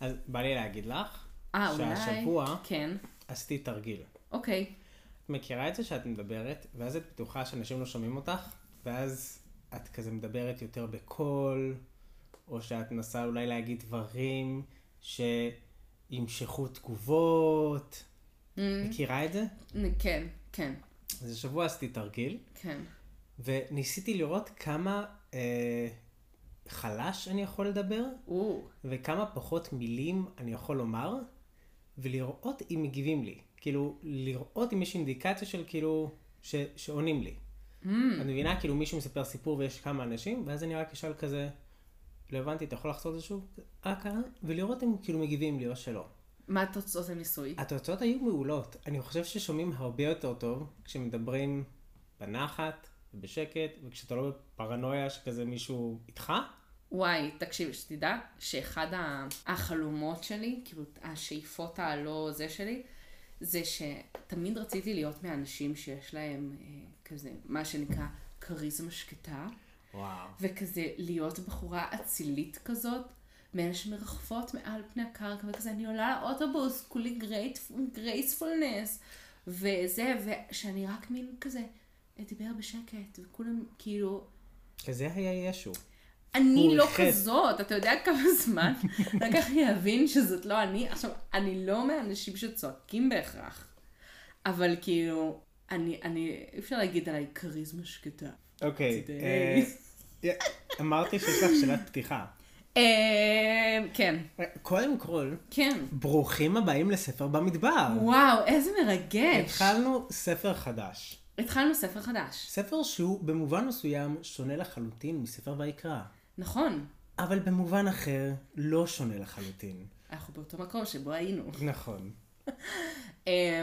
אז בא לי להגיד לך, אה, אולי... שהשבוע כן. עשיתי תרגיל. אוקיי. את מכירה את זה שאת מדברת, ואז את בטוחה שאנשים לא שומעים אותך, ואז את כזה מדברת יותר בקול, או שאת מנסה אולי להגיד דברים שימשכו תגובות. Mm, מכירה את זה? כן, כן, אז השבוע עשיתי תרגיל, כן. וניסיתי לראות כמה אה, חלש אני יכול לדבר, או, וכמה פחות מילים אני יכול לומר, ולראות אם מגיבים לי. כאילו, לראות אם יש אינדיקציה של כאילו, ש, שעונים לי. mm, את מבינה? כאילו מישהו מספר סיפור ויש כמה אנשים, ואז אני רק אשאל כזה, לא הבנתי, אתה יכול לחזור את זה שוב? אה, קרה? ולראות אם כאילו מגיבים לי או שלא. מה תוצאות הניסוי? התוצאות היו מעולות. אני חושב ששומעים הרבה יותר טוב כשמדברים בנחת ובשקט, וכשאתה לא בפרנויה שכזה מישהו איתך. וואי, תקשיב, שתדע שאחד החלומות שלי, כאילו השאיפות הלא זה שלי, זה שתמיד רציתי להיות מהאנשים שיש להם אה, כזה, מה שנקרא כריזמה שקטה, וואו. וכזה להיות בחורה אצילית כזאת, מאלה שמרחפות מעל פני הקרקע, וכזה אני עולה לאוטובוס, כולי גרייספולנס, וזה, ושאני רק מין כזה אדבר בשקט, וכולם כאילו... כזה היה ישו. אני לא איחד. כזאת, אתה יודע כמה זמן לקח לי להבין שזאת לא אני. עכשיו, אני לא מהאנשים שצועקים בהכרח, אבל כאילו, אני, אני, אי אפשר להגיד עליי כריזמה שקטה. אוקיי. אה, אמרתי שיש לך שאלת פתיחה. אה, כן, קודם כל, כן. ברוכים הבאים לספר במדבר. וואו, איזה מרגש. התחלנו ספר חדש. התחלנו ספר חדש. ספר שהוא במובן מסוים שונה לחלוטין מספר ויקרא. נכון, אבל במובן אחר לא שונה לחלוטין. אנחנו באותו מקום שבו היינו. נכון. אה,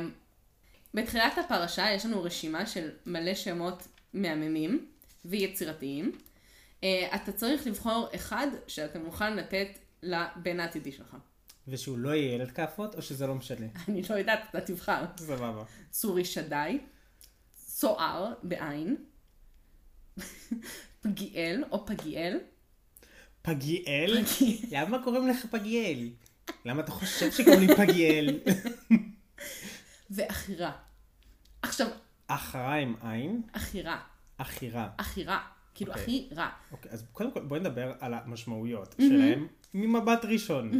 בתחילת הפרשה יש לנו רשימה של מלא שמות מהממים ויצירתיים. אה, אתה צריך לבחור אחד שאתה מוכן לתת לבן העתידי שלך. ושהוא לא יהיה ילד כאפות, או שזה לא משנה? אני לא יודעת, אתה תבחר. סבבה. צורי שדי, צוער בעין, פגיאל או פגיאל, פגיאל? למה קוראים לך פגיאל? למה אתה חושב שקוראים לי פגיאל? ואחירה. עכשיו, אחרה עם עין, אחירה, אחירה. אחירה, כאילו אוקיי. הכי רע. אוקיי, אז קודם כל בואי נדבר על המשמעויות שלהם ממבט ראשון.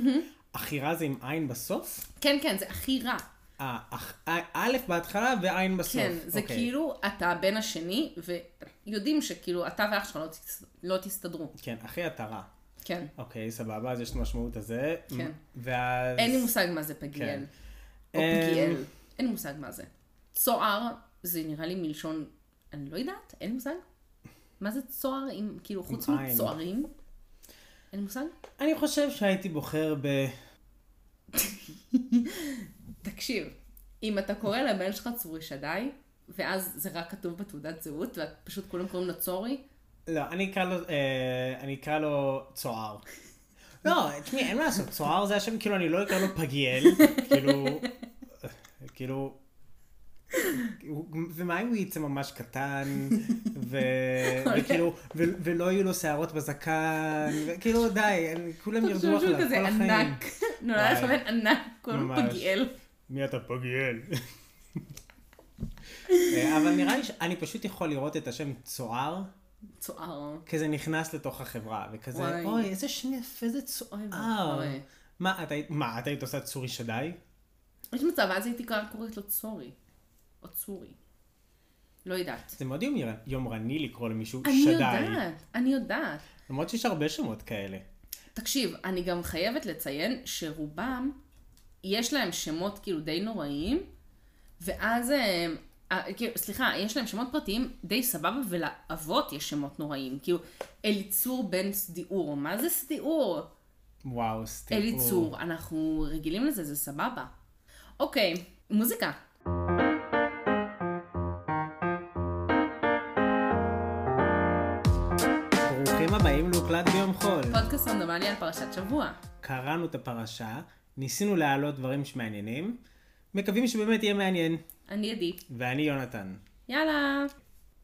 אחירה זה עם עין בסוף? כן, כן, זה הכי רע. א' בהתחלה ועין בסוף. כן, זה אוקיי. כאילו אתה הבן השני, ויודעים שכאילו אתה ואח שלך לא, תס... לא תסתדרו. כן, אחי אתה רע. כן. אוקיי, סבבה, אז יש את המשמעות הזה. כן. ואז... אין לי מושג מה זה פגיאל. כן. או אמ, פגיאל. אין לי מושג מה זה. צוער, זה נראה לי מלשון, אני לא יודעת, אין לי מושג. מה זה צוער, עם, כאילו, חוץ. מצוערים? אין לי מושג. אני חושב שהייתי בוחר ב... תקשיב, אם אתה קורא לבן שלך צורי שדי, ואז זה רק כתוב בתעודת זהות, ופשוט כולם קוראים לו צורי, לא, אני אקרא לו, אה, אני אקרא לו צוער. לא, תשמעי, אין מה לעשות, צוער זה השם, כאילו, אני לא אקרא לו פגיאל, כאילו, כאילו, ומה אם הוא יצא ממש קטן, ו... וכאילו, ו... ולא יהיו לו שערות בזקן, וכאילו, די, כולם ירדו תחשוב שהוא אחריו כזה כל החיים. ענק, נולד לך ענק, קוראים לו. פגיאל. מי אתה פגיאל? אה, אבל נראה לי שאני פשוט יכול לראות את השם צוער, צוער. כזה נכנס לתוך החברה, וכזה, וואי. אוי, איזה שם יפה זה אוי צוער. מה, את היית- מה, את היית עושה צורי שדי? יש מצב, אז הייתי קוראת לו צורי. או צורי. לא יודעת. זה מאוד יומר- יומרני לקרוא למישהו אני שדי. יודעת, אני יודעת. למרות שיש הרבה שמות כאלה. תקשיב, אני גם חייבת לציין שרובם, יש להם שמות כאילו די נוראיים, ואז, אה, אה, כאילו, סליחה, יש להם שמות פרטיים די סבבה, ולאבות יש שמות נוראיים. כאילו, אליצור בן סדיעור, מה זה סדיעור? וואו, סטיפור. אליצור, אנחנו רגילים לזה, זה סבבה. אוקיי, מוזיקה. ברוכים הבאים להוקלט ביום חול. פודקאסט רנדומלי על פרשת שבוע. קראנו את הפרשה, ניסינו להעלות דברים שמעניינים, מקווים שבאמת יהיה מעניין. אני עדי. ואני יונתן. יאללה.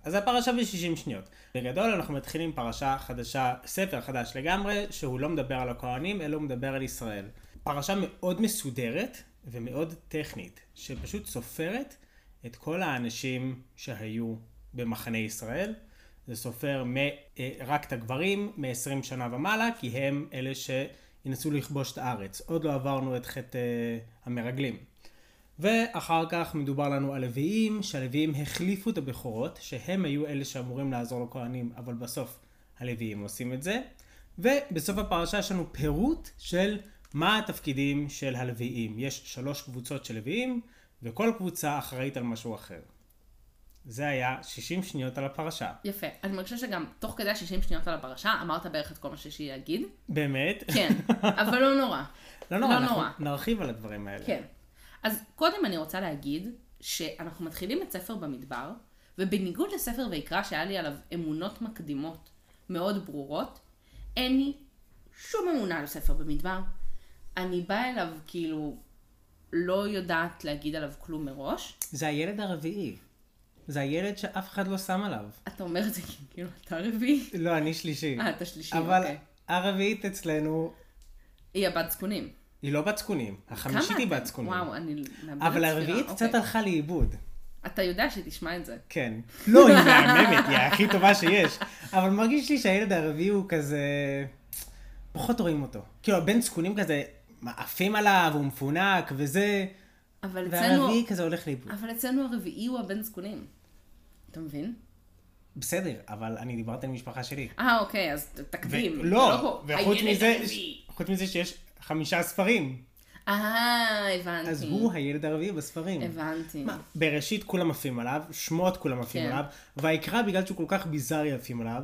אז הפרשה ב-60 שניות. בגדול אנחנו מתחילים פרשה חדשה, ספר חדש לגמרי, שהוא לא מדבר על הכהנים, אלא הוא מדבר על ישראל. פרשה מאוד מסודרת ומאוד טכנית, שפשוט סופרת את כל האנשים שהיו במחנה ישראל. זה סופר מ, אה, רק את הגברים מ-20 שנה ומעלה, כי הם אלה שינסו לכבוש את הארץ. עוד לא עברנו את חטא אה, המרגלים. ואחר כך מדובר לנו על לוויים, שהלוויים החליפו את הבכורות, שהם היו אלה שאמורים לעזור לכהנים, אבל בסוף הלוויים עושים את זה. ובסוף הפרשה יש לנו פירוט של מה התפקידים של הלוויים. יש שלוש קבוצות של לוויים, וכל קבוצה אחראית על משהו אחר. זה היה 60 שניות על הפרשה. יפה. אני מרגישה שגם תוך כדי ה-60 שניות על הפרשה, אמרת בערך את כל מה שיש לי להגיד. באמת? כן, אבל לא נורא. לא נורא, לא אנחנו נורא. נרחיב על הדברים האלה. כן. אז קודם אני רוצה להגיד שאנחנו מתחילים את ספר במדבר, ובניגוד לספר ויקרא שהיה לי עליו אמונות מקדימות מאוד ברורות, אין לי שום אמונה על ספר במדבר. אני באה אליו כאילו לא יודעת להגיד עליו כלום מראש. זה הילד הרביעי. זה הילד שאף אחד לא שם עליו. אתה אומר את זה כאילו אתה רביעי. לא, אני שלישי. אה, אתה שלישי, אבל אוקיי. הרביעית אצלנו, היא הבת זקונים. היא לא בת זקונים. החמישית היא בת זקונים. וואו, אני אבל הרביעית אוקיי. קצת הלכה לאיבוד. אתה יודע שתשמע את זה. כן. לא, היא מהממת, היא הכי טובה שיש. אבל מרגיש לי שהילד הרביעי הוא כזה... פחות רואים אותו. כאילו, הבן זקונים כזה, עפים עליו, הוא מפונק וזה, אבל אצלנו, והרביעי כזה הולך לאיבוד. אבל אצלנו הרביעי הוא הבן זקונים. אתה מבין? בסדר, אבל אני דיברתי על המשפחה שלי. אה, אוקיי, אז תקדים. ו- לא, פה, וחוץ מזה. חוץ מזה שיש חמישה ספרים. אה, הבנתי. אז הוא הילד הרביעי בספרים. הבנתי. מה, בראשית כולם עפים עליו, שמות כולם עפים כן. עליו, ויקרא בגלל שהוא כל כך ביזארי עפים עליו.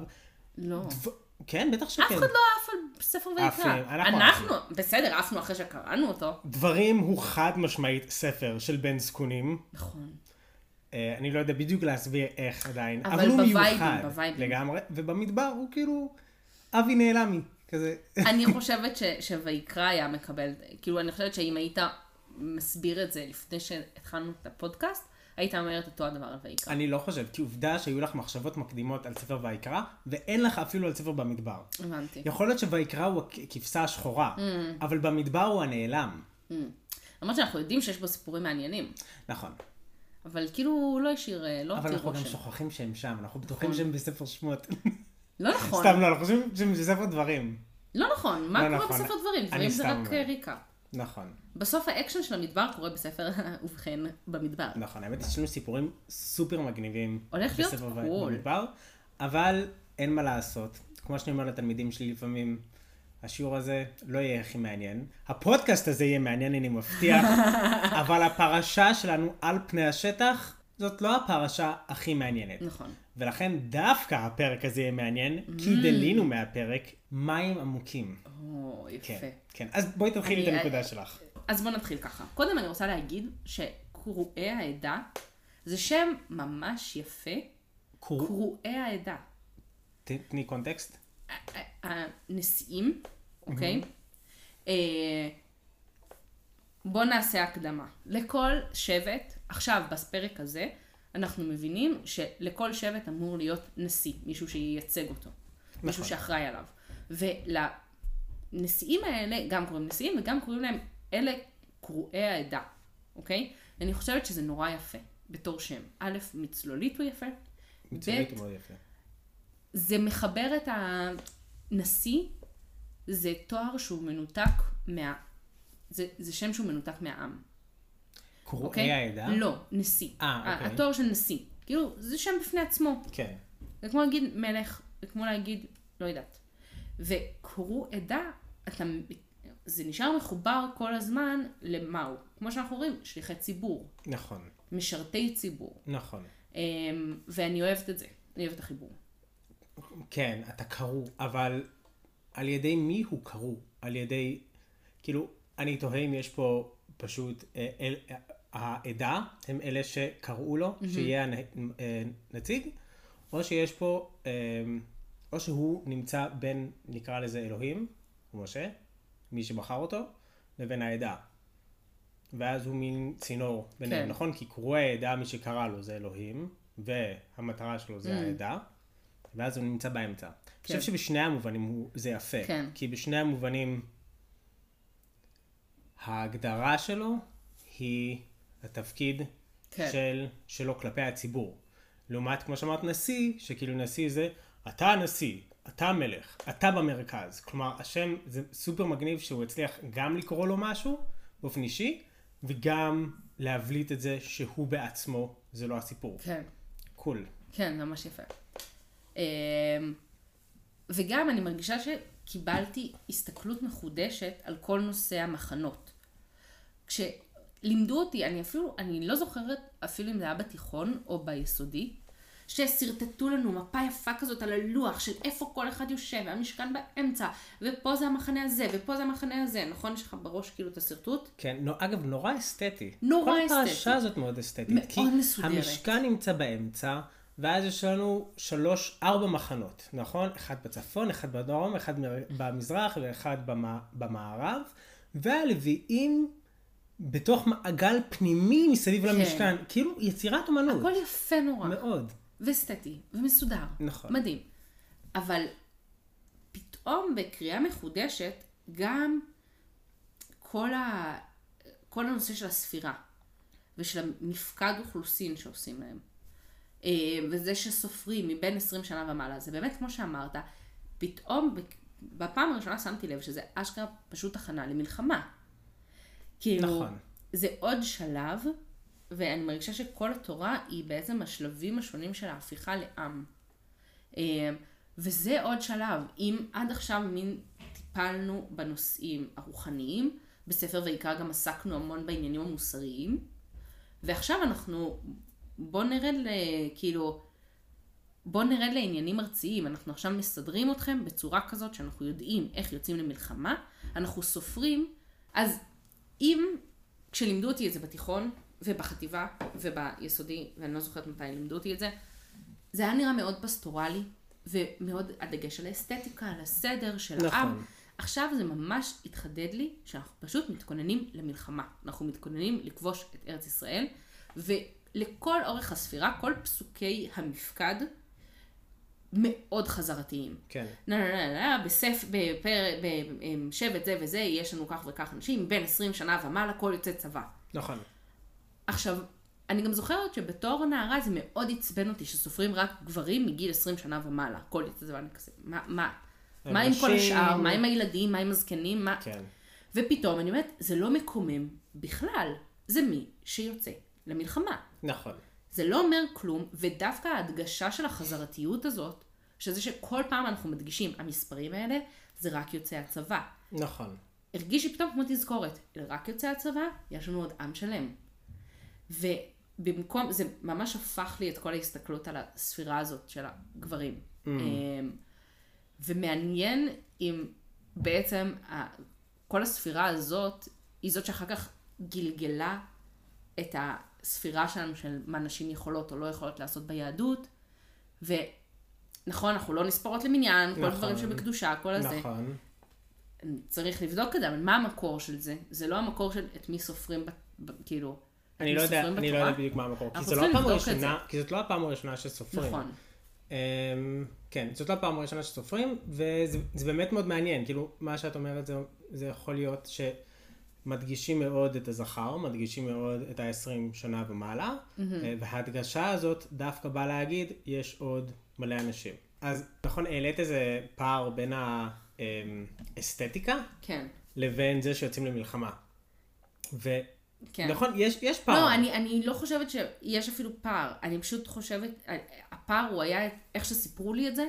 לא. ו- כן, בטח אף שכן. אחד לא עף על ספר ויקרא. אנחנו אנחנו, בסדר, עפנו אחרי שקראנו אותו. דברים הוא חד משמעית ספר של בן זקונים. נכון. אה, אני לא יודע בדיוק להסביר איך עדיין, אבל אבל הוא מיוחד בווייבים. לגמרי, ובמדבר הוא כאילו אבי נעלמי, כזה. אני חושבת ש- שויקרא היה מקבל, כאילו, אני חושבת שאם היית מסביר את זה לפני שהתחלנו את הפודקאסט, היית אומר את אותו הדבר על ויקרא. אני לא חושב, כי עובדה שהיו לך מחשבות מקדימות על ספר ויקרא, ואין לך אפילו על ספר במדבר. הבנתי. יכול להיות שויקרא הוא הכבשה השחורה, Mm. אבל במדבר הוא הנעלם. למרות שאנחנו יודעים שיש בו סיפורים מעניינים, נכון. אבל כאילו הוא לא השאיר, אה, לא אבל הותיר אנחנו גם רושם. שוכחים שהם שם, אנחנו בטוחים נכון. שהם בספר שמות. לא נכון. סתם לא, אנחנו חושבים שהם בספר דברים. לא נכון, מה לא קורה נכון. בספר דברים? דברים זה רק אומר. אה, ריקה. נכון, בסוף האקשן של המדבר קורה בספר ובכן במדבר. נכון. האמת, יש לנו סיפורים סופר מגניבים. הולך להיות קול. אבל אין מה לעשות. כמו שאני אומר לתלמידים שלי לפעמים, השיעור הזה לא יהיה הכי מעניין. הפודקאסט הזה יהיה מעניין, אני מבטיח, אבל הפרשה שלנו על פני השטח, זאת לא הפרשה הכי מעניינת. נכון. ולכן דווקא הפרק הזה יהיה מעניין, כי Mm. דלינו מהפרק מים עמוקים. או, יפה. כן, כן. אז בואי תתחילי את אני- הנקודה שלך. אז בוא נתחיל ככה. קודם אני רוצה להגיד שקרועי העדה זה שם ממש יפה, קרועי העדה. תני קונטקסט. הנשיאים, אוקיי? אה, בוא נעשה הקדמה. לכל שבט, עכשיו בפרק הזה, אנחנו מבינים שלכל שבט אמור להיות נשיא, מישהו שייצג אותו, מישהו שאחראי עליו. ולנשיאים האלה גם קוראים נשיאים וגם קוראים להם, אלה קרועי העדה, אוקיי? אני חושבת שזה נורא יפה, בתור שם. א', מצלולית הוא יפה. ב', הוא מאוד יפה. זה מחבר את הנשיא, זה תואר שהוא מנותק מה... זה, זה שם שהוא מנותק מהעם, קרועי אוקיי? העדה? לא, נשיא. אה, אוקיי. התואר של נשיא. כאילו, זה שם בפני עצמו. כן. זה כמו להגיד מלך, זה כמו להגיד, לא יודעת. וקרו עדה, אתה, זה נשאר מחובר כל הזמן למה הוא. כמו שאנחנו רואים, שליחי ציבור, נכון, משרתי ציבור. נכון. אמ, ואני אוהבת את זה, אני אוהבת את החיבור. כן, אתה קרוא, אבל על ידי מי הוא קרוא? על ידי, כאילו, אני תוהה אם יש פה פשוט, אה, אל, אה, העדה הם אלה שקראו לו שיהיה הנ- אה, נציג, או שיש פה, אה, או שהוא נמצא בין, נקרא לזה אלוהים, הוא משה, מי שבחר אותו, לבין העדה. ואז הוא מין צינור ביניהם, כן. נכון? כי קרואי העדה, מי שקרא לו זה אלוהים, והמטרה שלו זה העדה, ואז הוא נמצא באמצע. אני חושב שבשני המובנים הוא, זה יפה. כן. כי בשני המובנים ההגדרה שלו היא התפקיד כן. של, שלו כלפי הציבור. לעומת, כמו שאמרת, נשיא, שכאילו נשיא זה, אתה הנשיא, אתה המלך, אתה במרכז. כלומר, השם זה סופר מגניב שהוא הצליח גם לקרוא לו משהו באופן אישי, וגם להבליט את זה שהוא בעצמו, זה לא הסיפור. כן. קול. כן, ממש יפה. אמ, וגם אני מרגישה שקיבלתי הסתכלות מחודשת על כל נושא המחנות. כשלימדו אותי, אני אפילו, אני לא זוכרת אפילו אם זה היה בתיכון או ביסודי, ששרטטו לנו מפה יפה כזאת על הלוח של איפה כל אחד יושב, והמשכן באמצע, ופה זה המחנה הזה, ופה זה המחנה הזה, נכון? יש לך בראש כאילו את השרטוט? כן, נו, אגב, נורא אסתטי. נורא כל אסתטי. הפרשה הזאת מאוד אסתטית. מאוד כי מסודרת. המשכן נמצא באמצע, ואז יש לנו שלוש, ארבע מחנות, נכון? אחד בצפון, אחד בדרום, אחד במזרח ואחד במ- במערב, והלוויים בתוך מעגל פנימי מסביב כן. למשכן. כאילו יצירת אומנות. הכל יפה נורא. מאוד. ואסתטי, ומסודר. נכון. מדהים. אבל פתאום בקריאה מחודשת, גם כל, ה... כל הנושא של הספירה, ושל המפקד אוכלוסין שעושים להם, וזה שסופרים מבין 20 שנה ומעלה, זה באמת כמו שאמרת, פתאום בפעם הראשונה שמתי לב שזה אשכרה פשוט הכנה למלחמה. כאילו, נכון. זה עוד שלב, ואני מרגישה שכל התורה היא בעצם השלבים השונים של ההפיכה לעם. אה, וזה עוד שלב. אם עד עכשיו מין טיפלנו בנושאים הרוחניים, בספר ויקרא גם עסקנו המון בעניינים המוסריים, ועכשיו אנחנו, בוא נרד ל... כאילו, בוא נרד לעניינים ארציים. אנחנו עכשיו מסדרים אתכם בצורה כזאת שאנחנו יודעים איך יוצאים למלחמה, אנחנו סופרים, אז אם, כשלימדו אותי את זה בתיכון ובחטיבה וביסודי, ואני לא זוכרת מתי לימדו אותי את זה, זה היה נראה מאוד פסטורלי, ומאוד הדגש על האסתטיקה, על הסדר של נכון. העם. עכשיו זה ממש התחדד לי שאנחנו פשוט מתכוננים למלחמה. אנחנו מתכוננים לכבוש את ארץ ישראל, ולכל אורך הספירה, כל פסוקי המפקד מאוד חזרתיים. כן. לא, לא, לא, לא, בסף, בפר, בשבט זה וזה, יש לנו כך וכך אנשים, בין 20 שנה ומעלה, כל יוצא צבא. נכון. עכשיו, אני גם זוכרת שבתור נערה זה מאוד עצבן אותי שסופרים רק גברים מגיל 20 שנה ומעלה. כל יוצא צבא, אני כזה, מה, מה? מה עם כל. השאר? מה עם הילדים? מה עם הזקנים? מה? כן. ופתאום אני אומרת, זה לא מקומם בכלל. זה מי שיוצא למלחמה. נכון. זה לא אומר כלום, ודווקא ההדגשה של החזרתיות הזאת, שזה שכל פעם אנחנו מדגישים, המספרים האלה, זה רק יוצאי הצבא. נכון. הרגיש לי פתאום כמו תזכורת, רק יוצאי הצבא, יש לנו עוד עם שלם. ובמקום, זה ממש הפך לי את כל ההסתכלות על הספירה הזאת של הגברים. Mm. ומעניין אם בעצם ה- כל הספירה הזאת, היא זאת שאחר כך גלגלה את הספירה שלנו של מה נשים יכולות או לא יכולות לעשות ביהדות. ונכון, אנחנו לא נספרות למניין, כל נכון. הדברים שבקדושה, כל הזה. נכון. צריך לבדוק את זה, אבל מה המקור של זה? זה לא המקור של את מי סופרים, ב, ב, כאילו, את אני מי לא יודע, סופרים אני לא? יודע בדיוק מה המקור, כי זו לא הראשונה, כי זאת לא הפעם הראשונה שסופרים. נכון. אמ, כן, זאת לא הפעם הראשונה שסופרים, וזה זה באמת מאוד מעניין, כאילו, מה שאת אומרת זה, זה יכול להיות שמדגישים מאוד את הזכר, מדגישים מאוד את ה-20 שנה ומעלה, אה, וההדגשה הזאת דווקא באה להגיד, יש עוד מלא אנשים. אז נכון, העלית איזה פער בין האסתטיקה כן, לבין זה שיוצאים למלחמה. ונכון, כן. יש, יש פער. לא, אני, אני לא חושבת שיש אפילו פער, אני פשוט חושבת, הפער הוא היה איך שסיפרו לי את זה,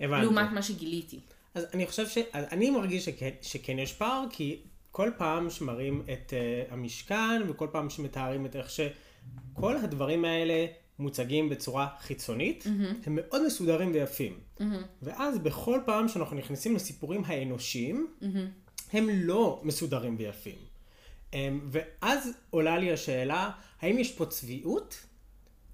הבנתי. לעומת מה שגיליתי. אז אני חושב ש... אני מרגיש שכן, שכן יש פער, כי כל פעם שמראים את uh, המשכן, וכל פעם שמתארים את איך שכל הדברים האלה מוצגים בצורה חיצונית, mm-hmm. הם מאוד מסודרים ויפים. Mm-hmm. ואז בכל פעם שאנחנו נכנסים לסיפורים האנושיים, mm-hmm. הם לא מסודרים ויפים. Um, ואז עולה לי השאלה, האם יש פה צביעות?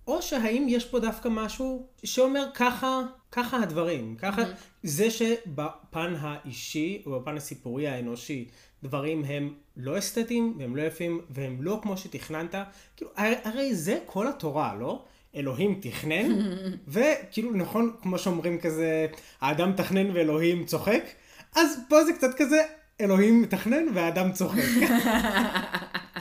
או שהאם יש פה דווקא משהו שאומר ככה, ככה הדברים, ככה, Mm-hmm. זה שבפן האישי או בפן הסיפורי האנושי דברים הם לא אסתטיים והם לא יפים והם לא כמו שתכננת, כאילו, הרי, זה כל התורה, לא? אלוהים תכנן, וכאילו נכון, כמו שאומרים כזה, האדם תכנן ואלוהים צוחק, אז פה זה קצת כזה, אלוהים מתכנן והאדם צוחק.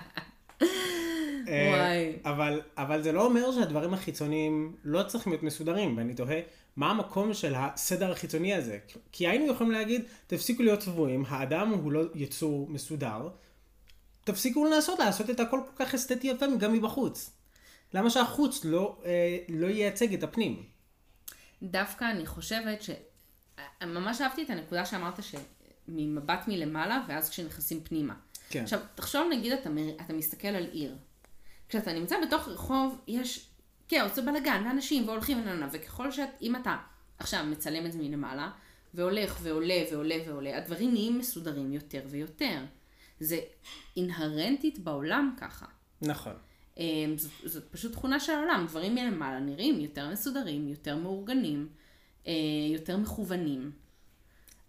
אבל, אבל זה לא אומר שהדברים החיצוניים לא צריכים להיות מסודרים, ואני תוהה, מה המקום של הסדר החיצוני הזה? כי היינו יכולים להגיד, תפסיקו להיות צבועים, האדם הוא לא יצור מסודר, תפסיקו לנסות לעשות את הכל כל כך אסתטי יפה גם מבחוץ. למה שהחוץ לא, אה, לא ייצג את הפנים? דווקא אני חושבת ש... ממש אהבתי את הנקודה שאמרת שממבט מלמעלה, ואז כשנכנסים פנימה. כן. עכשיו, תחשוב נגיד אתה, אתה מסתכל על עיר. כשאתה נמצא בתוך רחוב, יש כאוס ובלאגן, ואנשים, והולכים וננה, וככל שאת, אם אתה עכשיו מצלם את זה מלמעלה, והולך ועולה ועולה ועולה, הדברים נהיים מסודרים יותר ויותר. זה אינהרנטית בעולם ככה. נכון. אמ, זאת, זאת פשוט תכונה של העולם, דברים מלמעלה נראים יותר מסודרים, יותר מאורגנים, אה, יותר מכוונים.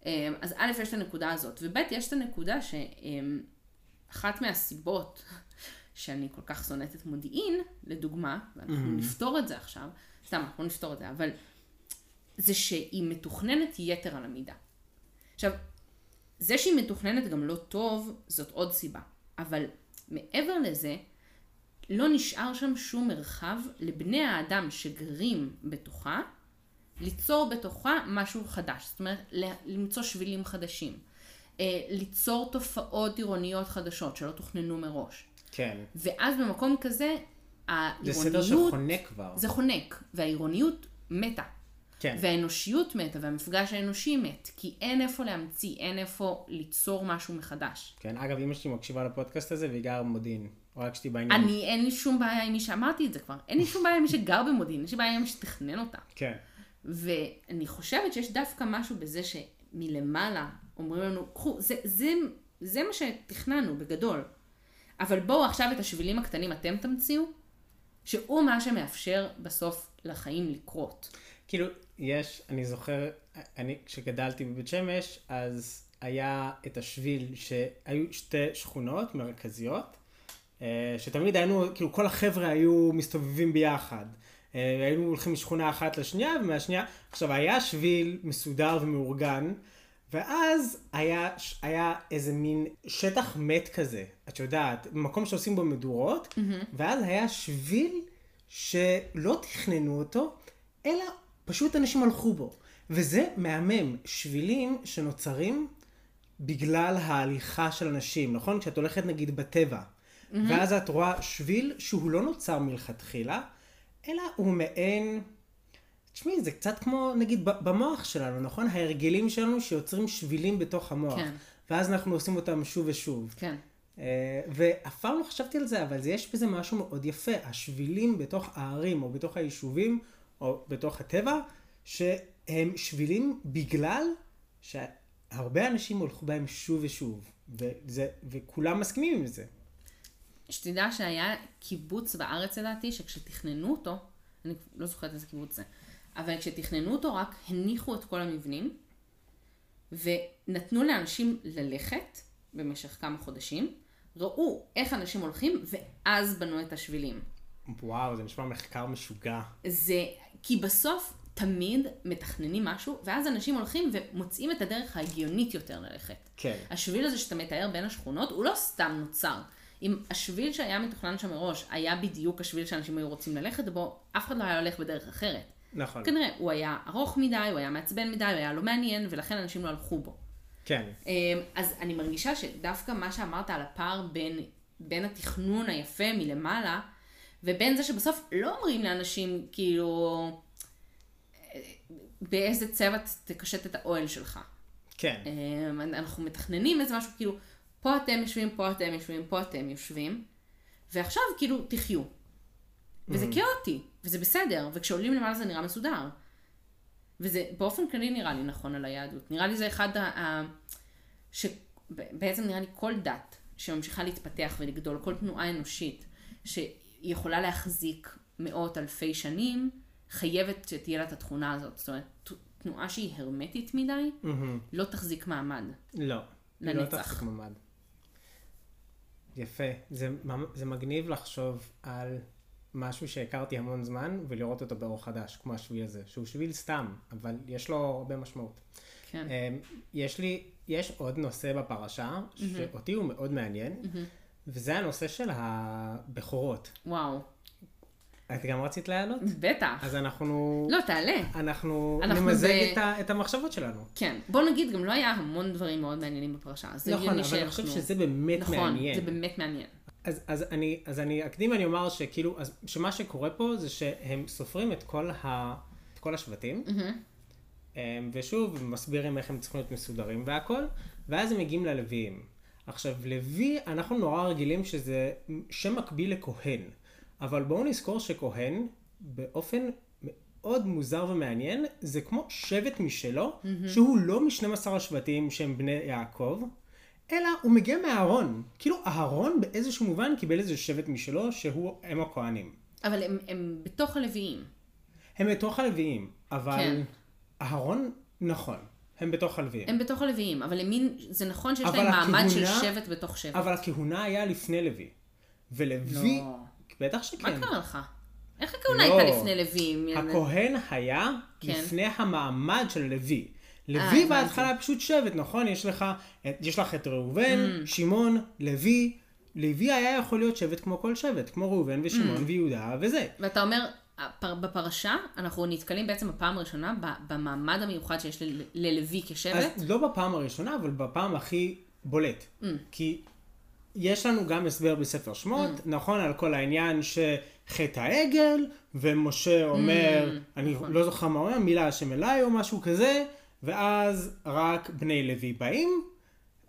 אמ, אז א', יש את הנקודה הזאת, וב', יש את הנקודה שאחת מהסיבות שאני כל כך שונאת את מודיעין, לדוגמה, ואנחנו נפתור את זה עכשיו, סתם, אנחנו נפתור את זה, אבל זה שהיא מתוכננת יתר על המידה. עכשיו, זה שהיא מתוכננת גם לא טוב, זאת עוד סיבה. אבל מעבר לזה, לא נשאר שם שום מרחב לבני האדם שגרים בתוכה, ליצור בתוכה משהו חדש. זאת אומרת, למצוא שבילים חדשים. אה, ליצור תופעות עירוניות חדשות שלא תוכננו מראש. כן. ואז במקום כזה, זה העירוניות... סדר שחונק כבר. זה חונק, והעירוניות מתה. כן. והאנושיות מתה, והמפגש האנושי מת, כי אין איפה להמציא, אין איפה ליצור משהו מחדש. כן, אגב, אמא שלי מקשיבה לפודקאסט הזה והיא גרה במודיעין. רק שתהיי בעניין. אני, אין לי שום בעיה עם מי שאמרתי את זה כבר, אין לי שום בעיה עם מי שגר במודיעין, יש לי בעיה עם מי שתכנן אותה. כן. ואני חושבת שיש דווקא משהו בזה שמלמעלה אומרים לנו, קחו, זה, זה, זה מה שתכננו בגדול. אבל בואו עכשיו את השבילים הקטנים אתם תמציאו, שהוא מה שמאפשר בסוף לחיים לקרות. כאילו, יש, אני זוכר, אני, כשגדלתי בבית שמש, אז היה את השביל שהיו שתי שכונות מרכזיות, אה, שתמיד היינו, כאילו כל החבר'ה היו מסתובבים ביחד. אה, היינו הולכים משכונה אחת לשנייה ומהשנייה, עכשיו היה שביל מסודר ומאורגן, ואז היה, היה איזה מין שטח מת כזה, את יודעת, מקום שעושים בו מדורות, mm-hmm. ואז היה שביל שלא תכננו אותו, אלא פשוט אנשים הלכו בו. וזה מהמם, שבילים שנוצרים בגלל ההליכה של אנשים, נכון? כשאת הולכת נגיד בטבע, mm-hmm. ואז את רואה שביל שהוא לא נוצר מלכתחילה, אלא הוא מעין... תשמעי, זה קצת כמו נגיד במוח שלנו, נכון? ההרגלים שלנו שיוצרים שבילים בתוך המוח. כן. ואז אנחנו עושים אותם שוב ושוב. כן. אה, ואף פעם לא חשבתי על זה, אבל יש בזה משהו מאוד יפה. השבילים בתוך הערים, או בתוך היישובים, או בתוך הטבע, שהם שבילים בגלל שהרבה אנשים הולכו בהם שוב ושוב. וזה, וכולם מסכימים עם זה. שתדע שהיה קיבוץ בארץ לדעתי, שכשתכננו אותו, אני לא זוכרת איזה קיבוץ זה, אבל כשתכננו אותו רק הניחו את כל המבנים, ונתנו לאנשים ללכת במשך כמה חודשים, ראו איך אנשים הולכים, ואז בנו את השבילים. וואו, זה נשמע מחקר משוגע. זה, כי בסוף תמיד מתכננים משהו, ואז אנשים הולכים ומוצאים את הדרך ההגיונית יותר ללכת. כן. השביל הזה שאתה מתאר בין השכונות, הוא לא סתם נוצר. אם השביל שהיה מתוכנן שם מראש היה בדיוק השביל שאנשים היו רוצים ללכת בו, אף אחד לא היה הולך בדרך אחרת. נכון. כנראה, הוא היה ארוך מדי, הוא היה מעצבן מדי, הוא היה לא מעניין, ולכן אנשים לא הלכו בו. כן. אמ, אז אני מרגישה שדווקא מה שאמרת על הפער בין, בין התכנון היפה מלמעלה, ובין זה שבסוף לא אומרים לאנשים, כאילו, באיזה צבע תקשט את האוהל שלך. כן. אמ, אנחנו מתכננים איזה משהו, כאילו, פה אתם יושבים, פה אתם יושבים, פה אתם יושבים, ועכשיו כאילו תחיו. וזה כאוטי, וזה בסדר, וכשעולים למעלה זה נראה מסודר. וזה באופן כללי נראה לי נכון על היהדות. נראה לי זה אחד ה... ה... שבעצם נראה לי כל דת שממשיכה להתפתח ולגדול, כל תנועה אנושית שיכולה להחזיק מאות אלפי שנים, חייבת שתהיה לה את התכונה הזאת. זאת אומרת, תנועה שהיא הרמטית מדי, מהמם. לא תחזיק מעמד. לא. לא לנצח. תחזיק ממ"ד. יפה. זה, זה מגניב לחשוב על משהו שהכרתי המון זמן ולראות אותו באור חדש, כמו השביל הזה, שהוא שביל סתם, אבל יש לו הרבה משמעות. כן. אמ, יש לי, יש עוד נושא בפרשה, שאותי הוא מאוד מעניין, וזה הנושא של הבכורות. וואו. את גם רצית להעלות? בטח. אז אנחנו... לא, תעלה. אנחנו אנחנו נמזג ב- את ה- את המחשבות שלנו. כן. בוא נגיד, גם לא היה המון דברים מאוד מעניינים בפרשה. זה נכון, אבל אני חושב שאנחנו- שזה באמת נכון, מעניין. זה באמת מעניין. אז, אז, אני, אז אני אקדים ואני אומר שכאילו, אז, שמה שקורה פה זה שהם סופרים את כל, ה, את כל השבטים, אמ, ושוב, מסבירים איך הם צריכים להיות מסודרים והכל, ואז הם מגיעים ללוויים. עכשיו, לוי, אנחנו נורא רגילים שזה שם מקביל לכהן, אבל בואו נזכור שכהן, באופן מאוד מוזר ומעניין, זה כמו שבט משלו, שהוא לא מ-12 השבטים שהם בני יעקב, אלא הוא מגיע מהארון. כאילו, אהרון באיזשהו מובן קיבל איזה שבט משלו, שהוא, הם הכהנים. אבל הם, הם בתוך הלוויים. הם בתוך הלוויים, אבל כן. אהרון, נכון, הם בתוך הלוויים. הם בתוך הלוויים, אבל הם מין, זה נכון שיש להם מעמד של הכהונה- שבט בתוך שבט. אבל הכהונה היה לפני לוי. ולוי, לא. בטח שכן. מה קרה לך? איך הכהונה לא. הייתה לפני לוויים? הכהן היה כן. לפני המעמד של לוי. לוי הבנתי. בהתחלה פשוט שבט, נכון? יש לך, יש לך את ראובן, Mm. שמעון, לוי. לוי היה יכול להיות שבט כמו כל שבט, כמו ראובן Mm. ושמעון ויהודה וזה. ואתה אומר, בפרשה אנחנו נתקלים בעצם בפעם הראשונה במעמד המיוחד שיש ל- ללוי כשבט. אז לא בפעם הראשונה, אבל בפעם הכי בולט. Mm. כי יש לנו גם הסבר בספר שמות, Mm. נכון, על כל העניין שחטא העגל, ומשה אומר, אני נכון. לא זוכר מה הוא אומר, מילה השם אליי או משהו כזה, ואז רק בני לוי באים.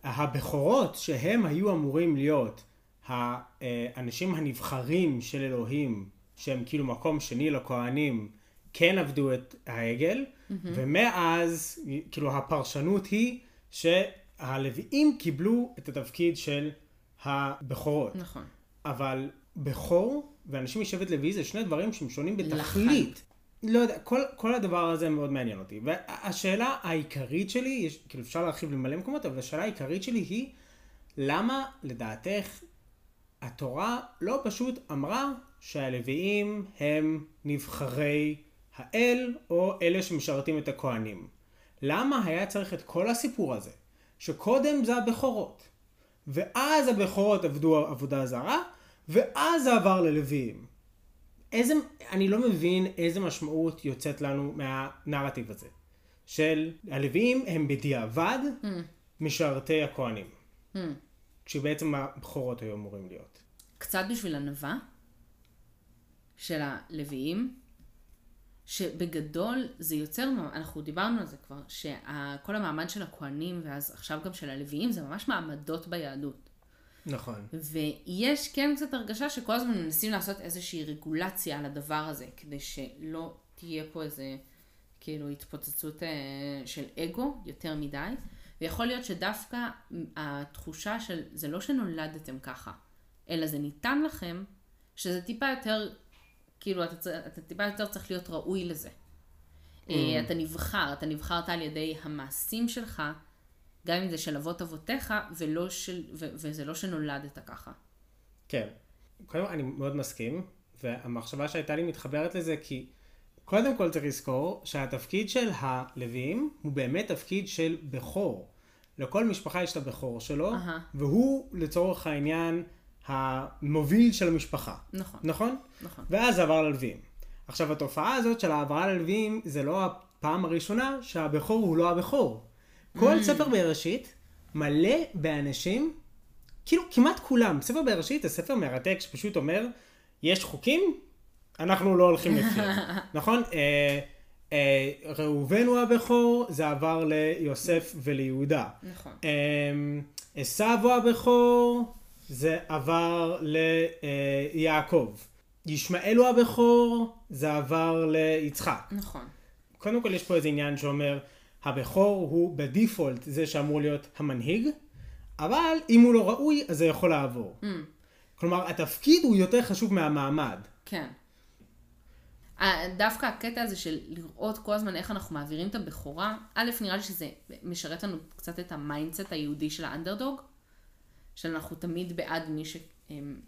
הבכורות שהם היו אמורים להיות האנשים הנבחרים של אלוהים, שהם כאילו מקום שני לכהנים, כן עבדו את העגל, ומאז, כאילו הפרשנות היא שהלוויים קיבלו את התפקיד של הבכורות. נכון. אבל בכור ואנשים משבט לוי זה שני דברים שהם שונים בתכלית. לא יודע, כל, כל הדבר הזה מאוד מעניין אותי. והשאלה העיקרית שלי, יש, כאילו אפשר להרחיב למלא מקומות, אבל השאלה העיקרית שלי היא, למה לדעתך התורה לא פשוט אמרה שהלוויים הם נבחרי האל, או אלה שמשרתים את הכהנים? למה היה צריך את כל הסיפור הזה, שקודם זה הבכורות, ואז הבכורות עבדו עבודה זרה, ואז זה עבר ללוויים? איזה, אני לא מבין איזה משמעות יוצאת לנו מהנרטיב הזה. של הלוויים הם בדיעבד משרתי הכהנים. Hmm. כשבעצם הבכורות היו אמורים להיות. קצת בשביל ענווה של הלוויים, שבגדול זה יוצר, אנחנו דיברנו על זה כבר, שכל המעמד של הכהנים ואז עכשיו גם של הלוויים זה ממש מעמדות ביהדות. נכון. ויש כן קצת הרגשה שכל הזמן מנסים לעשות איזושהי רגולציה על הדבר הזה, כדי שלא תהיה פה איזה כאילו התפוצצות אה, של אגו יותר מדי. ויכול להיות שדווקא התחושה של זה לא שנולדתם ככה, אלא זה ניתן לכם, שזה טיפה יותר, כאילו אתה, אתה טיפה יותר צריך להיות ראוי לזה. אה, אתה נבחר, אתה נבחרת על ידי המעשים שלך, גם אם זה של אבות אבותיך, ולא של, ו, וזה לא שנולדת ככה. כן. קודם כל אני מאוד מסכים, והמחשבה שהייתה לי מתחברת לזה כי קודם כל צריך לזכור שהתפקיד של הלוויים הוא באמת תפקיד של בכור. לכל משפחה יש את הבכור שלו, אהה. והוא לצורך העניין המוביל של המשפחה. נכון, נכון? נכון. ואז זה עבר ללוויים. עכשיו התופעה הזאת של העברה ללוויים זה לא הפעם הראשונה שהבכור הוא לא הבכור. כל Mm. ספר בראשית מלא באנשים, כאילו כמעט כולם, ספר בראשית זה ספר מרתק שפשוט אומר, יש חוקים, אנחנו לא הולכים לפיהם, נכון? אה, אה, ראובן הוא הבכור, זה עבר ליוסף וליהודה. נכון. עשו הוא הבכור, זה עבר ליעקב. ישמעאל הוא הבכור, זה עבר ליצחק. נכון. קודם כל יש פה איזה עניין שאומר, הבכור הוא בדיפולט זה שאמור להיות המנהיג, אבל אם הוא לא ראוי, אז זה יכול לעבור. Mm. כלומר, התפקיד הוא יותר חשוב מהמעמד. כן. דווקא הקטע הזה של לראות כל הזמן איך אנחנו מעבירים את הבכורה, א', נראה לי שזה משרת לנו קצת את ה mindset היהודי של האנדרדוג, שאנחנו תמיד בעד מי ש... הם-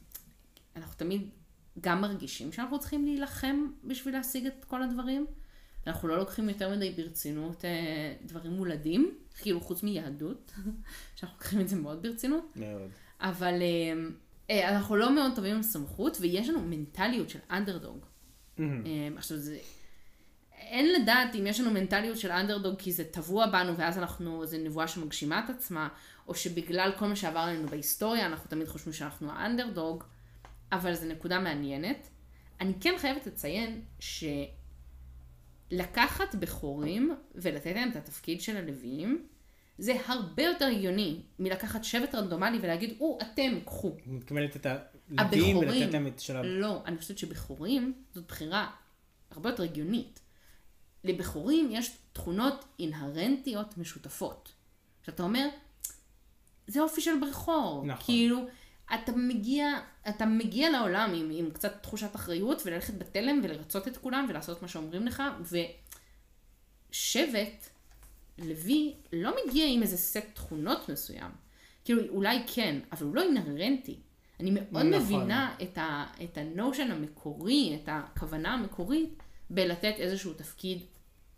אנחנו תמיד גם מרגישים שאנחנו צריכים להילחם בשביל להשיג את כל הדברים, אנחנו לא לוקחים יותר מדי ברצינות אה, דברים מולדים, כאילו חוץ מיהדות, שאנחנו לוקחים את זה מאוד ברצינות. מאוד. אבל אה, אה, אנחנו לא מאוד טובים עם סמכות, ויש לנו מנטליות של אנדרדוג. עכשיו זה... אין לדעת אם יש לנו מנטליות של אנדרדוג כי זה טבוע בנו ואז אנחנו, זה נבואה שמגשימה את עצמה, או שבגלל כל מה שעבר עלינו בהיסטוריה אנחנו תמיד חושבים שאנחנו האנדרדוג, אבל זו נקודה מעניינת. אני כן חייבת לציין שלקחת בכורים ולתת להם את התפקיד של הלוויים, זה הרבה יותר הגיוני מלקחת שבט רנדומלי ולהגיד, או, אתם, קחו. את מתכוונת את הלווים הבכורים. ולתת להם את של ה... לא, אני חושבת שבכורים זאת בחירה הרבה יותר הגיונית. לבכורים יש תכונות אינהרנטיות משותפות. שאתה אומר, זה אופי של בכור. נכון. כאילו, אתה מגיע, אתה מגיע לעולם עם, עם קצת תחושת אחריות וללכת בתלם ולרצות את כולם ולעשות מה שאומרים לך, ושבט לוי לא מגיע עם איזה סט תכונות מסוים. כאילו, אולי כן, אבל הוא לא אינהרנטי. אני מאוד נכון. מבינה את, ה, את הנושן המקורי, את הכוונה המקורית, בלתת איזשהו תפקיד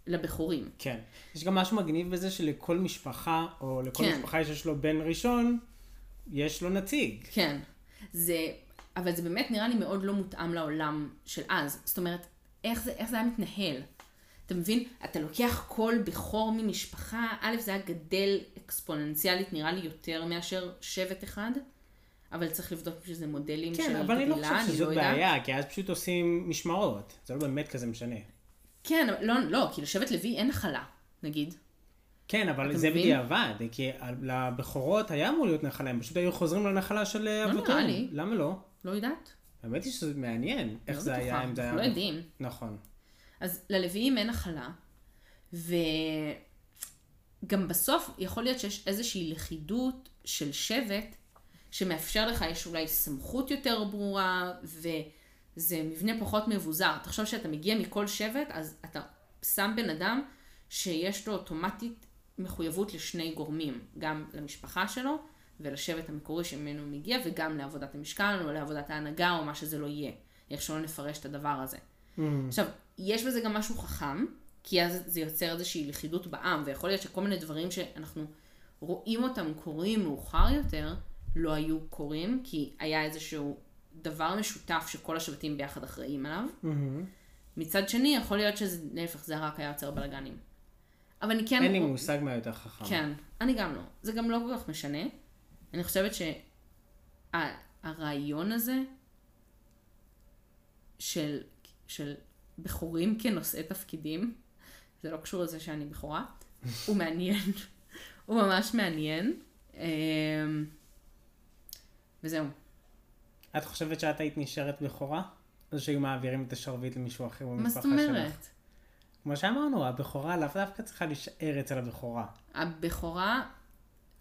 לבכורים. כן. יש גם משהו מגניב בזה שלכל משפחה, או לכל כן. משפחה שיש לו בן ראשון, יש לו נציג. כן. זה, אבל זה באמת נראה לי מאוד לא מותאם לעולם של אז. זאת אומרת, איך זה, איך זה היה מתנהל? אתה מבין? אתה לוקח כל בכור ממשפחה, א', זה היה גדל אקספוננציאלית, נראה לי יותר מאשר שבט אחד, אבל צריך לבדוק שזה מודלים של כן, גדילה, אבל אני לא חושב אני שזאת לא יודעת. בעיה, כי אז פשוט עושים משמרות. זה לא באמת כזה משנה. כן, לא, לא, כי לשבט לוי אין נחלה, נגיד. כן, אבל זה מבין? בדיעבד, כי לבכורות היה אמור להיות נחלה, הם פשוט היו חוזרים לנחלה של נראה אבותיהם. לי. למה לא? לא יודעת. האמת היא שזה מעניין איך לא זה היה, אם זה היה... אנחנו לא יודעים. נכון. אז ללוויים אין נחלה, וגם בסוף יכול להיות שיש איזושהי לכידות של שבט שמאפשר לך, יש אולי סמכות יותר ברורה, וזה מבנה פחות מבוזר. תחשוב שאתה מגיע מכל שבט, אז אתה שם בן אדם שיש לו אוטומטית מחויבות לשני גורמים, גם למשפחה שלו ולשבט המקורי שממנו הוא מגיע, וגם לעבודת המשכן או לעבודת ההנהגה או מה שזה לא יהיה. איך שלא נפרש את הדבר הזה. עכשיו, יש בזה גם משהו חכם, כי אז זה יוצר איזושהי לכידות בעם, ויכול להיות שכל מיני דברים שאנחנו רואים אותם קורים מאוחר יותר, לא היו קורים, כי היה איזשהו דבר משותף שכל השבטים ביחד אחראים עליו. מצד שני, יכול להיות שזה, להפך, זה רק היה יוצר בלאגנים. אבל אני כן... אין לי מושג מה יותר חכם. כן, אני גם לא. זה גם לא כל כך משנה. אני חושבת שהרעיון הזה של, של בכורים כנושאי תפקידים, זה לא קשור לזה שאני בכורה, הוא מעניין. הוא ממש מעניין. אמ, וזהו. את חושבת שאת היית נשארת בכורה? או שהיו מעבירים את השרביט למישהו אחר מה במשפחה זאת שלך? אומרת? כמו שאמרנו, הבכורה לאו דווקא צריכה להישאר אצל הבכורה. הבכורה,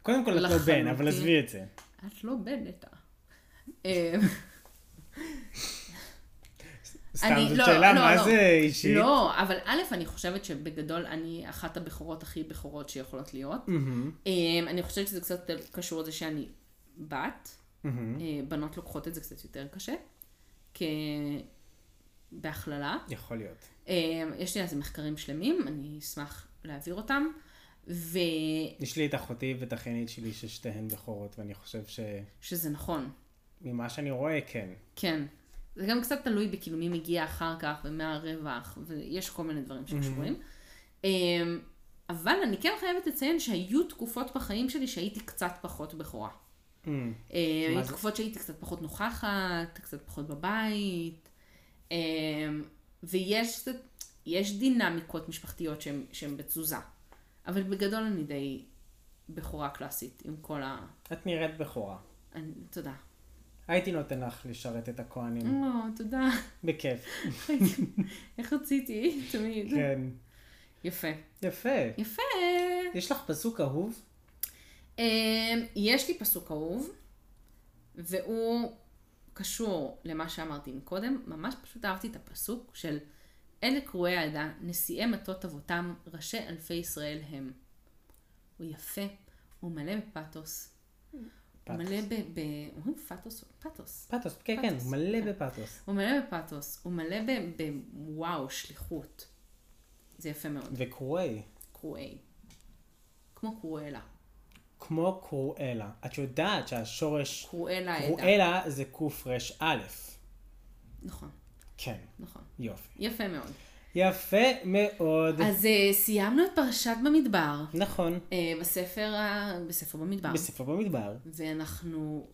קודם כל את לא בן, לחלוטין. אבל עזבי את זה. את לא בנטה. אמ, סתם, אני- זאת לא, שאלה לא, מה לא. זה אישית. לא, אבל א', אני חושבת שבגדול אני אחת הבכורות הכי בכורות שיכולות להיות. אמ, אני חושבת שזה קצת קשור לזה שאני בת. אה, בנות לוקחות את זה קצת יותר קשה. כ... בהכללה. יכול להיות. אמ, יש לי על זה מחקרים שלמים, אני אשמח להעביר אותם. ו... יש לי את אחותי ואת האחיינית שלי ששתיהן בכורות, ואני חושב שזה נכון. שממה שאני רואה, כן. כן. זה גם קצת תלוי בכאילו מי מגיע אחר כך ומה הרווח, ויש כל מיני דברים שקשורים. אמ, אבל אני כן חייבת לציין שהיו תקופות בחיים שלי שהייתי קצת פחות בכורה. אמ, אה, היו? תקופות שהייתי קצת פחות נוכחת, קצת פחות בבית, אה, ויש יש דינמיקות משפחתיות שהן שהן בתזוזה. אבל בגדול אני די בכורה קלאסית, עם כל ה... את נראית בכורה. אני, תודה. הייתי נותן לך לשרת את הכהנים. או, תודה. בכיף. איך רציתי, תמיד. כן. יפה. יפה. יפה. יש לך פסוק אהוב? אה, יש לי פסוק אהוב, והוא קשור למה שאמרתי מקודם. ממש פשוט אהבתי את הפסוק של אלה קרואי העדה, נשיאי מטות אבותם, ראשי אלפי ישראל הם. הוא יפה, הוא מלא בפתוס. הוא. מלא ב... ב... אומרים פתוס? פתוס. פתוס, כן, כן, פתוס, מלא כן. בפתוס. הוא מלא בפתוס, הוא מלא ב... ב... וואו, שליחות. זה יפה מאוד. וקרואי. קרואי. כמו קרואלה. כמו קרואלה. את יודעת שהשורש קרואלה העדה. קרואלה זה קר"א. נכון, כן, נכון. יופי. יפה מאוד. יפה מאוד. אז אה, סיימנו את פרשת במדבר, נכון, אה, בספר, ה- בספר במדבר. בספר במדבר. ואנחנו,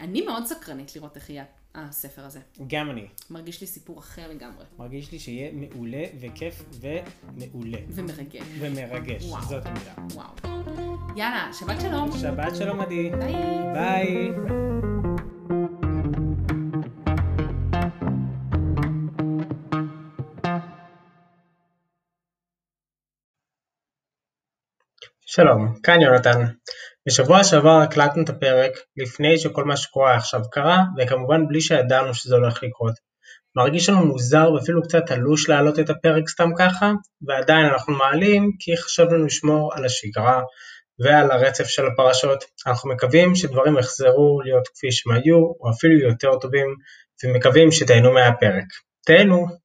אני מאוד סקרנית לראות איך יהיה הספר הזה. גם אני. מרגיש לי סיפור אחר לגמרי. מרגיש לי שיהיה מעולה וכיף ומעולה. ומרגש. ומרגש, וואו. זאת המילה. וואו. יאללה, שבת שלום. שבת שלום עדי. ביי. ביי. שלום, כאן יונתן. בשבוע שעבר הקלטנו את הפרק לפני שכל מה שקורה עכשיו קרה, וכמובן בלי שידענו שזה הולך לקרות. מרגיש לנו מוזר ואפילו קצת תלוש להעלות את הפרק סתם ככה, ועדיין אנחנו מעלים כי חשבנו לשמור על השגרה ועל הרצף של הפרשות. אנחנו מקווים שדברים יחזרו להיות כפי שהם היו, או אפילו יותר טובים, ומקווים שתהנו מהפרק. תהנו!